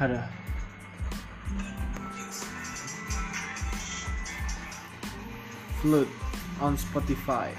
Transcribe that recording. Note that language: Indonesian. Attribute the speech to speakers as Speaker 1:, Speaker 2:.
Speaker 1: ada. Flute on Spotify.